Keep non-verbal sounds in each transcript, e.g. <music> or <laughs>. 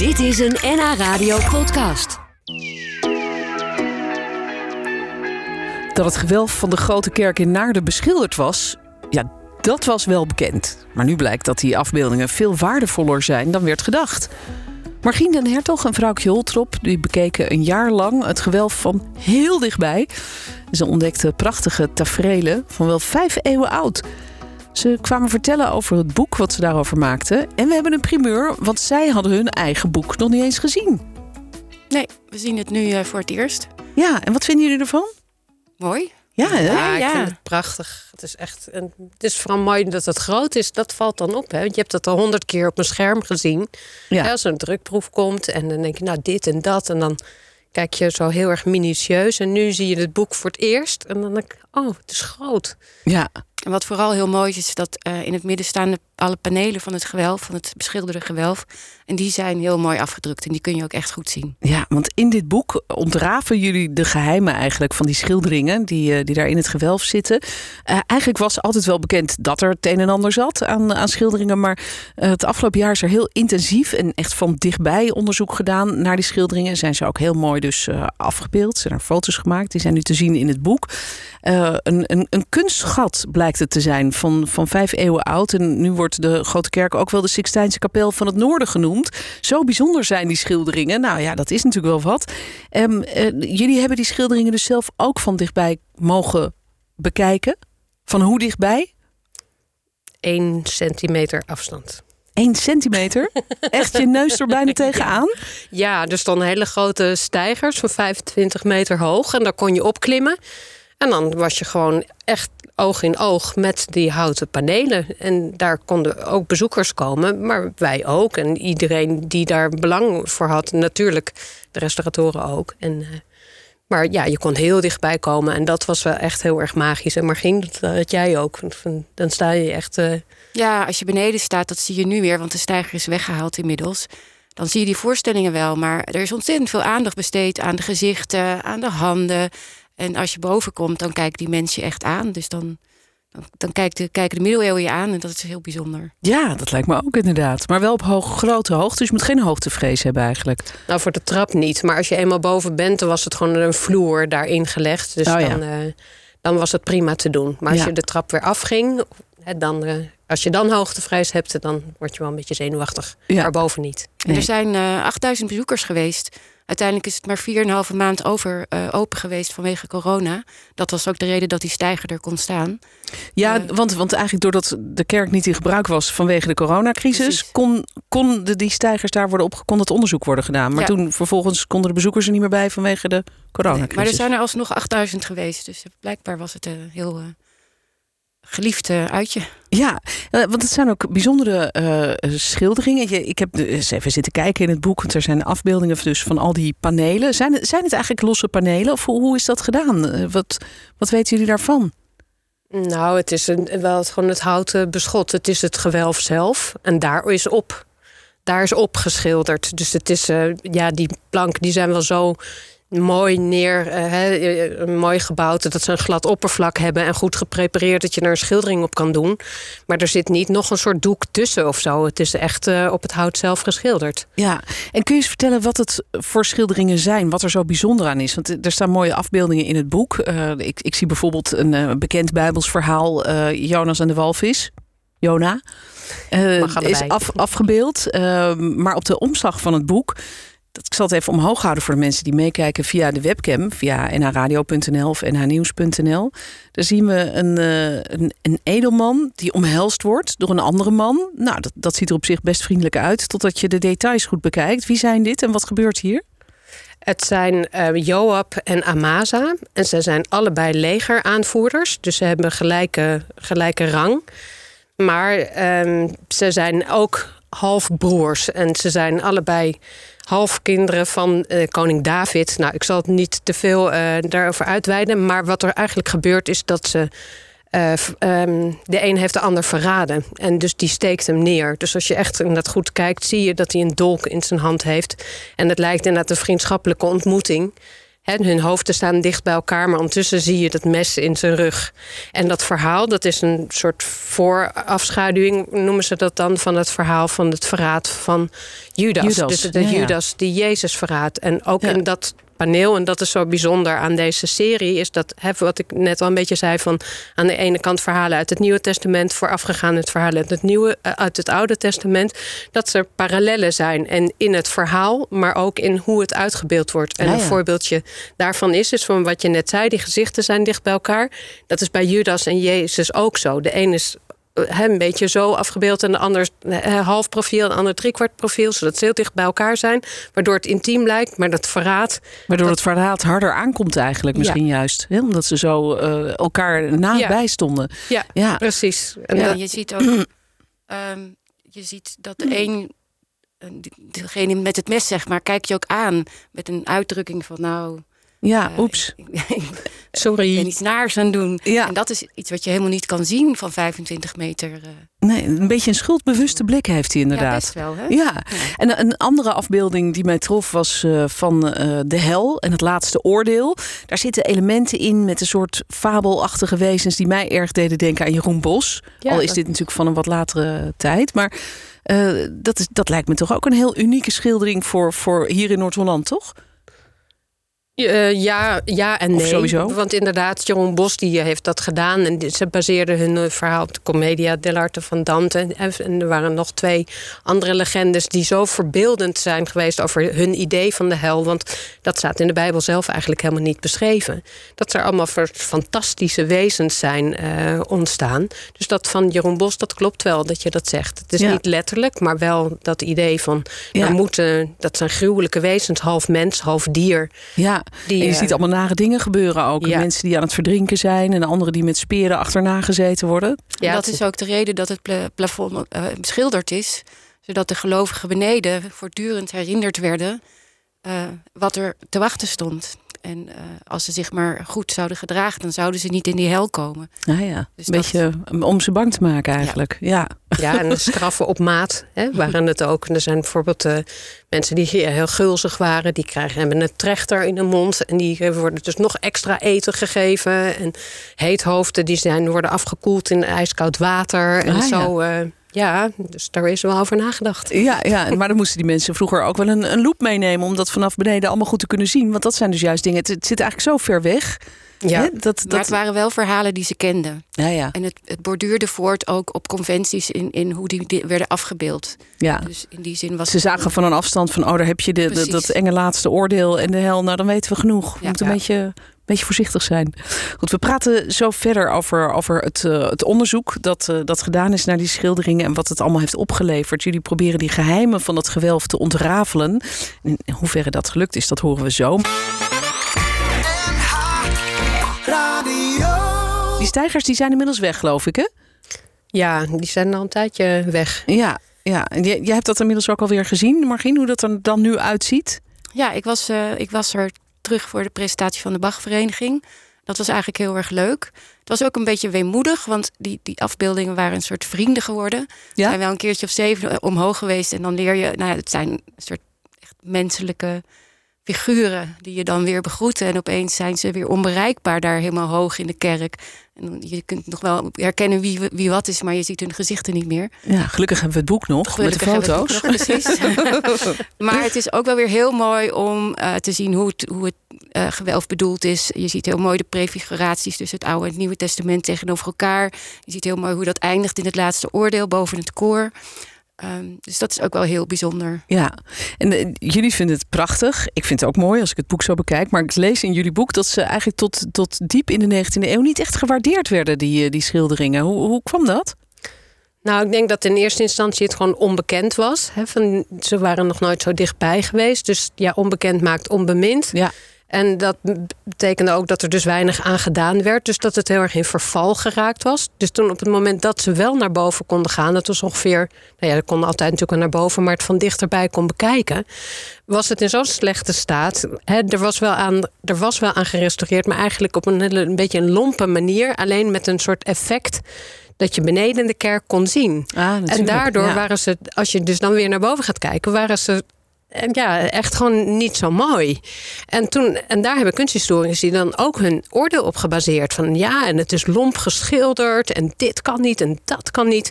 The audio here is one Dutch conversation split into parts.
Dit is een NH Radio podcast. Dat het gewelf van de grote kerk in Naarden beschilderd was, ja, dat was wel bekend. Maar nu blijkt dat die afbeeldingen veel waardevoller zijn dan werd gedacht. Margien den Hertog en vrouwtje Holtrop die bekeken een jaar lang het gewelf van heel dichtbij. Ze ontdekten prachtige tafereelen van wel vijf eeuwen oud. Ze kwamen vertellen over het boek wat ze daarover maakten. En we hebben een primeur, want zij hadden hun eigen boek nog niet eens gezien. Nee, we zien het nu uh, voor het eerst. Ja, en wat vinden jullie ervan? Mooi. Ja, hè? Ja, ik ja. vind het prachtig. Het is echt. En het is vooral mooi dat het groot is. Dat valt dan op. Hè? Want je hebt het al honderd keer op een scherm gezien. Ja. Als er een drukproef komt en dan denk je, nou, dit en dat. En dan kijk je zo heel erg minutieus. En nu zie je het boek voor het eerst. En dan denk ik, oh, het is groot. Ja, En wat vooral heel mooi is, is dat eh, in het midden staan alle panelen van het gewelf, van het beschilderde gewelf. En die zijn heel mooi afgedrukt en die kun je ook echt goed zien. Ja, want in dit boek ontraven jullie de geheimen eigenlijk van die schilderingen die, eh, die daar in het gewelf zitten. Eh, eigenlijk was altijd wel bekend dat er het een en ander zat aan, aan schilderingen. Maar het afgelopen jaar is er heel intensief en echt van dichtbij onderzoek gedaan naar die schilderingen. Zijn ze ook heel mooi dus afgebeeld. Zijn er foto's gemaakt. Die zijn nu te zien in het boek. Een, een, een kunstschat blijkt het te zijn van, van vijf eeuwen oud. En nu wordt de Grote Kerk ook wel de Sixtijnse Kapel van het Noorden genoemd. Zo bijzonder zijn die schilderingen. Nou ja, dat is natuurlijk wel wat. Eh, jullie hebben die schilderingen dus zelf ook van dichtbij mogen bekijken. Van hoe dichtbij? Eén centimeter afstand. Eén centimeter. <laughs> Echt je neus er bijna tegenaan. Ja, er stonden hele grote stijgers van 25 meter hoog. En daar kon je opklimmen. En dan was je gewoon echt oog in oog met die houten panelen. En daar konden ook bezoekers komen, maar wij ook. En iedereen die daar belang voor had, natuurlijk de restauratoren ook. En, eh, maar ja, je kon heel dichtbij komen. En dat was wel echt heel erg magisch. En Margien, dat had jij ook. Dan sta je echt... eh, Ja, als je beneden staat, dat zie je nu weer, want de stijger is weggehaald inmiddels. Dan zie je die voorstellingen wel, maar er is ontzettend veel aandacht besteed aan de gezichten, aan de handen. En als je boven komt, dan kijken die mensen je echt aan. Dus dan, dan, dan kijkt de, kijken de middeleeuwen je aan en dat is heel bijzonder. Ja, dat lijkt me ook inderdaad. Maar wel op hoog, grote hoogte. Dus je moet geen hoogtevrees hebben eigenlijk. Nou, voor de trap niet. Maar als je eenmaal boven bent, dan was het gewoon een vloer daarin gelegd. Dus Oh ja. dan, eh, dan was het prima te doen. Maar als Ja. je de trap weer afging, hè, dan, eh, als je dan hoogtevrees hebt, dan word je wel een beetje zenuwachtig. Ja. Maar boven niet. En er zijn eh 8000 bezoekers geweest. Uiteindelijk is het maar 4,5 maand over, eh, open geweest vanwege corona. Dat was ook de reden dat die stijger er kon staan. Ja, Eh. want, want eigenlijk doordat de kerk niet in gebruik was vanwege de coronacrisis, Precies. kon, kon de, die stijgers daar worden op, kon het onderzoek worden gedaan. Maar Ja. toen vervolgens konden de bezoekers er niet meer bij vanwege de coronacrisis. maar er zijn er alsnog 8000 geweest. Dus blijkbaar was het een heel eh, geliefd eh, uitje. Ja, eh, want het zijn ook bijzondere eh, schilderingen. Je, ik heb eens even zitten kijken in het boek. Want er zijn afbeeldingen dus van al die panelen. Zijn het, zijn het eigenlijk losse panelen? Of hoe, hoe is dat gedaan? Eh, wat, wat weten jullie daarvan? Nou, het is een, wel het, gewoon het houten beschot. Het is het gewelf zelf. En daar is op. Daar is op geschilderd. Dus het is, eh, ja, die plank die zijn wel zo mooi neer, eh, hè, eh, mooi gebouwd. Dat ze een glad oppervlak hebben en goed geprepareerd dat je er een schildering op kan doen. Maar er zit niet nog een soort doek tussen of zo. Het is echt eh, op het hout zelf geschilderd. Ja, en kun je eens vertellen wat het voor schilderingen zijn? Wat er zo bijzonder aan is? Want er staan mooie afbeeldingen in het boek. Eh, ik, ik zie bijvoorbeeld een eh, bekend Bijbels verhaal. eh, Jonas en de walvis. Jona. eh, is af, afgebeeld. Eh, maar op de omslag van het boek... Dat, ik zal het even omhoog houden voor de mensen die meekijken via de webcam. Via nhradio.nl of nhnieuws.nl. Daar zien we een, eh, een, een edelman die omhelst wordt door een andere man. Nou, dat, dat ziet er op zich best vriendelijk uit. Totdat je de details goed bekijkt. Wie zijn dit en wat gebeurt hier? Het zijn eh, Joab en Amasa. En ze zijn allebei legeraanvoerders. Dus ze hebben gelijke, gelijke rang. Maar ehm, ze zijn ook halfbroers. En ze zijn allebei halfkinderen van eh, koning David. Nou, ik zal het niet te veel eh, daarover uitweiden. Maar wat er eigenlijk gebeurt is dat ze... eh, ehm, de een heeft de ander verraden. En dus die steekt hem neer. Dus als je echt inderdaad goed kijkt, zie je dat hij een dolk in zijn hand heeft. En het lijkt inderdaad een vriendschappelijke ontmoeting. Hun hoofden staan dicht bij elkaar, maar ondertussen zie je dat mes in zijn rug. En dat verhaal, dat is een soort voorafschaduwing, noemen ze dat dan, van het verhaal van het verraad van Judas. Judas, Dus de ja, ja. Judas die Jezus verraadt. En ook Ja. in dat paneel, en dat is zo bijzonder aan deze serie, is dat hè, wat ik net al een beetje zei: van aan de ene kant verhalen uit het Nieuwe Testament, voorafgegaan het verhaal uit het, Nieuwe, eh, uit het Oude Testament, dat er parallellen zijn. En in het verhaal, maar ook in hoe het uitgebeeld wordt. En Ja, een voorbeeldje daarvan is, is van wat je net zei: die gezichten zijn dicht bij elkaar. Dat is bij Judas en Jezus ook zo. De een is een beetje zo afgebeeld en de ander half profiel en de ander driekwart profiel, zodat ze heel dicht bij elkaar zijn, waardoor het intiem lijkt, maar dat verraad. Waardoor het verraad harder aankomt eigenlijk Ja. misschien juist. Hè? Omdat ze zo eh, elkaar nabij stonden. Ja, Ja. precies. En Ja, dat- je ziet ook, <clears throat> ehm, je ziet dat de een, eh, degene met het mes zeg maar, kijkt je ook aan met een uitdrukking van nou, Ja, eh, oeps. ik, <laughs> ik ben sorry. iets naars aan doen. Ja. En dat is iets wat je helemaal niet kan zien van 25 meter. eh. Nee, een beetje een schuldbewuste blik heeft hij ja, inderdaad. best wel, hè? Ja, en een andere afbeelding die mij trof was eh, van de hel en het laatste oordeel. Daar zitten elementen in met een soort fabelachtige wezens die mij erg deden denken aan Jeroen Bos. Ja, Al is dat- dit natuurlijk van een wat latere tijd. Maar dat, is, dat lijkt me toch ook een heel unieke schildering voor, voor hier in Noord-Holland, toch? Eh, ja, ja en Of nee. sowieso? Want inderdaad, Jeroen Bos die eh, heeft dat gedaan. En ze baseerden hun eh, verhaal op de Commedia dell'arte van Dante. En, er waren nog twee andere legendes die zo verbeeldend zijn geweest over hun idee van de hel. Want dat staat in de Bijbel zelf eigenlijk helemaal niet beschreven. Dat er allemaal fantastische wezens zijn ontstaan. Dus dat van Jeroen Bos, dat klopt wel dat je dat zegt. Het is Ja. niet letterlijk, maar wel dat idee van... Ja. Er moeten, dat zijn gruwelijke wezens, half mens, half dier. Ja, Die, en je eh, ziet allemaal nare dingen gebeuren ook. Ja. Mensen die aan het verdrinken zijn en anderen die met speren achterna gezeten worden. En dat is ook de reden dat het pla- plafond eh, beschilderd is. Zodat de gelovigen beneden voortdurend herinnerd werden eh, wat er te wachten stond. En eh, als ze zich maar goed zouden gedragen, dan zouden ze niet in die hel komen. Nou ja, Dus een dat- beetje om ze bang te maken eigenlijk. Ja. Ja, en de straffen op maat hè, waren het ook. En er zijn bijvoorbeeld eh, mensen die heel gulzig waren, die krijgen hebben een trechter in de mond. En die eh, worden dus nog extra eten gegeven. En heethoofden die zijn, worden afgekoeld in ijskoud water. En Ah, zo. eh, ja, dus daar is wel over nagedacht. Ja, ja, maar dan moesten die mensen vroeger ook wel een, een loep meenemen om dat vanaf beneden allemaal goed te kunnen zien. Want dat zijn dus juist dingen. Het, het zit eigenlijk zo ver weg. Ja, hè, dat, Maar dat, het waren wel verhalen die ze kenden. ja, ja, En het, het borduurde voort ook op conventies in, in hoe die, die werden afgebeeld. ja. Dus in die zin was Ze zagen van een afstand van, oh, daar heb je de, dat enge laatste oordeel en de hel. Nou, dan weten we genoeg. We Ja. moeten Ja. een beetje, beetje voorzichtig zijn. Goed, we praten zo verder over, over het, eh, het onderzoek dat, eh, dat gedaan is naar die schilderingen en wat het allemaal heeft opgeleverd. Jullie proberen die geheimen van dat gewelf te ontrafelen. En in hoeverre dat gelukt is, dat horen we zo. Die stijgers die zijn inmiddels weg, geloof ik, hè? ja, die zijn al een tijdje weg. Ja, ja. En jij, hebt dat inmiddels ook alweer gezien, Margien, hoe dat er dan nu uitziet. Ja, ik was, eh, ik was er terug voor de presentatie van de Bachvereniging. Dat was eigenlijk heel erg leuk. Het was ook een beetje weemoedig, want die, die afbeeldingen waren een soort vrienden geworden. Ja? zijn wel een keertje of zeven omhoog geweest. En dan leer je, nou ja, het zijn een soort echt menselijke figuren die je dan weer begroeten. En opeens zijn ze weer onbereikbaar daar helemaal hoog in de kerk. En je kunt nog wel herkennen wie, wie wat is, maar je ziet hun gezichten niet meer. Ja, gelukkig hebben we het boek nog Gelukkig met de foto's. het ook nog, precies. <laughs> maar het is ook wel weer heel mooi om eh, te zien hoe het, hoe het eh, gewelf bedoeld is. Je ziet heel mooi de prefiguraties tussen het Oude en het Nieuwe Testament tegenover elkaar. Je ziet heel mooi hoe dat eindigt in het laatste oordeel boven het koor. Ehm, dus dat is ook wel heel bijzonder. Ja, en eh, jullie vinden het prachtig. Ik vind het ook mooi als ik het boek zo bekijk. Maar ik lees in jullie boek dat ze eigenlijk tot, tot diep in de 19e eeuw niet echt gewaardeerd werden, die, eh, die schilderingen. Hoe, hoe kwam dat? Nou, ik denk dat in eerste instantie het gewoon onbekend was. Hè, van, ze waren nog nooit zo dichtbij geweest. Dus ja, onbekend maakt onbemind. Ja. En dat betekende ook dat er dus weinig aan gedaan werd. Dus dat het heel erg in verval geraakt was. Dus toen op het moment dat ze wel naar boven konden gaan... dat was ongeveer... Nou ja, ze konden altijd natuurlijk wel naar boven... maar het van dichterbij kon bekijken... was het in zo'n slechte staat. Hè, er, was wel aan, er was wel aan gerestaureerd... maar eigenlijk op een, hele, een beetje een lompe manier. Alleen met een soort effect dat je beneden de kerk kon zien. Ah, En daardoor waren ze, als je dus dan weer naar boven gaat kijken, waren ze ja, echt gewoon niet zo mooi. En, toen, en daar hebben kunsthistorici dan ook hun oordeel op gebaseerd. Van ja, en het is lomp geschilderd en dit kan niet en dat kan niet.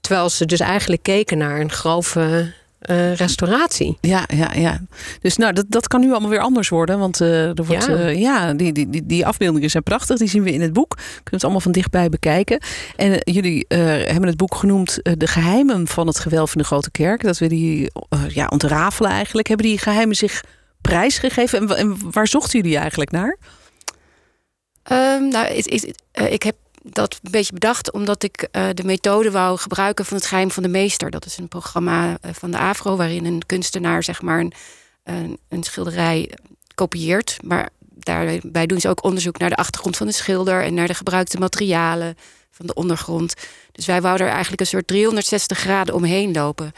Terwijl ze dus eigenlijk keken naar een grove eh, restauratie. Ja, ja, ja. Dus nou, dat, dat kan nu allemaal weer anders worden. Want eh, er wordt, Ja. ja, ja die, die, die, die afbeeldingen zijn prachtig. Die zien we in het boek. Je kunt het allemaal van dichtbij bekijken. En eh, jullie eh, hebben het boek genoemd eh, De geheimen van het gewelf in de Grote Kerk. Dat we die eh, ja, ontrafelen eigenlijk. Hebben die geheimen zich prijsgegeven? En, en waar zochten jullie eigenlijk naar? Ehm, nou, het- eh, ik heb dat een beetje bedacht omdat ik eh, de methode wou gebruiken van het geheim van de meester. Dat is een programma eh, van de AVRO waarin een kunstenaar zeg maar een, een, een schilderij kopieert. Maar daarbij doen ze ook onderzoek naar de achtergrond van de schilder en naar de gebruikte materialen van de ondergrond. Dus wij wouden er eigenlijk een soort 360 graden omheen lopen.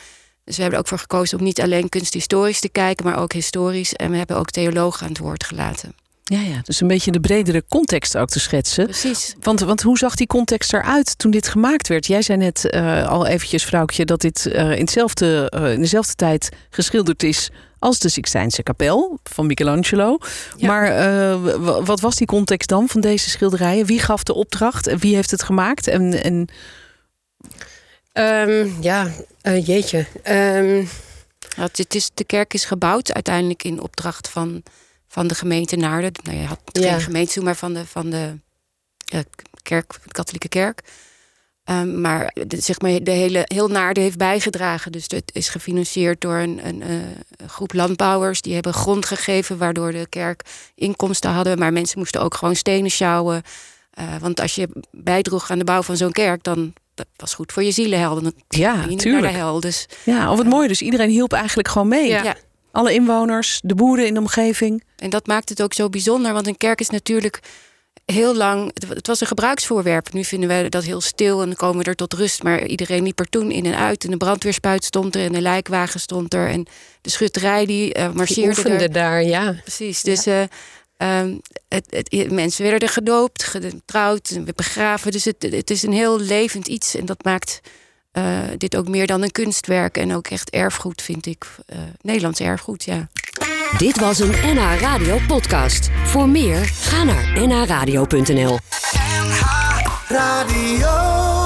Dus we hebben er ook voor gekozen om niet alleen kunsthistorisch te kijken, maar ook historisch. En we hebben ook theologen aan het woord gelaten. Ja, ja. Dus een beetje de bredere context ook te schetsen. Precies. Want, want hoe zag die context eruit toen dit gemaakt werd? Jij zei net eh, al eventjes, vrouwtje, dat dit eh, in, hetzelfde, eh, in dezelfde tijd geschilderd is als de Sixtijnse kapel van Michelangelo. Ja. Maar eh, wat was die context dan van deze schilderijen? Wie gaf de opdracht en wie heeft het gemaakt? En, en Ehm, ja, jeetje. Ehm, het is, de kerk is gebouwd uiteindelijk in opdracht van, van de gemeente Naarden. Nou, je had Ja. geen gemeente toen, maar van de, van de eh, kerk, de katholieke kerk. Ehm, maar de, zeg maar de hele, heel Naarden heeft bijgedragen. Dus het is gefinancierd door een, een, eh, een groep landbouwers. Die hebben grond gegeven, waardoor de kerk inkomsten hadden. Maar mensen moesten ook gewoon stenen sjouwen. Eh, want als je bijdroeg aan de bouw van zo'n kerk, dan dat was goed voor je zielenhelden. Dan ja, ging je niet tuurlijk. naar de hel. Dus Ja, of het mooie. Dus iedereen hielp eigenlijk gewoon mee. Ja. ja. Alle inwoners, de boeren in de omgeving. En dat maakt het ook zo bijzonder, want een kerk is natuurlijk heel lang. Het, was een gebruiksvoorwerp. Nu vinden we dat heel stil en komen we er tot rust. Maar iedereen liep er toen in en uit. En de brandweerspuit stond er en de lijkwagen stond er. En de schutterij die eh die marcheerde oefende er. daar, ja. Precies. Dus eh, ehm, het, het, mensen werden er gedoopt, getrouwd, en begraven. Dus het, het is een heel levend iets. En dat maakt eh, dit ook meer dan een kunstwerk. En ook echt erfgoed, vind ik. Eh, Nederlands erfgoed, ja. Dit was een NH Radio podcast. Voor meer, ga naar nhradio.nl. Radio.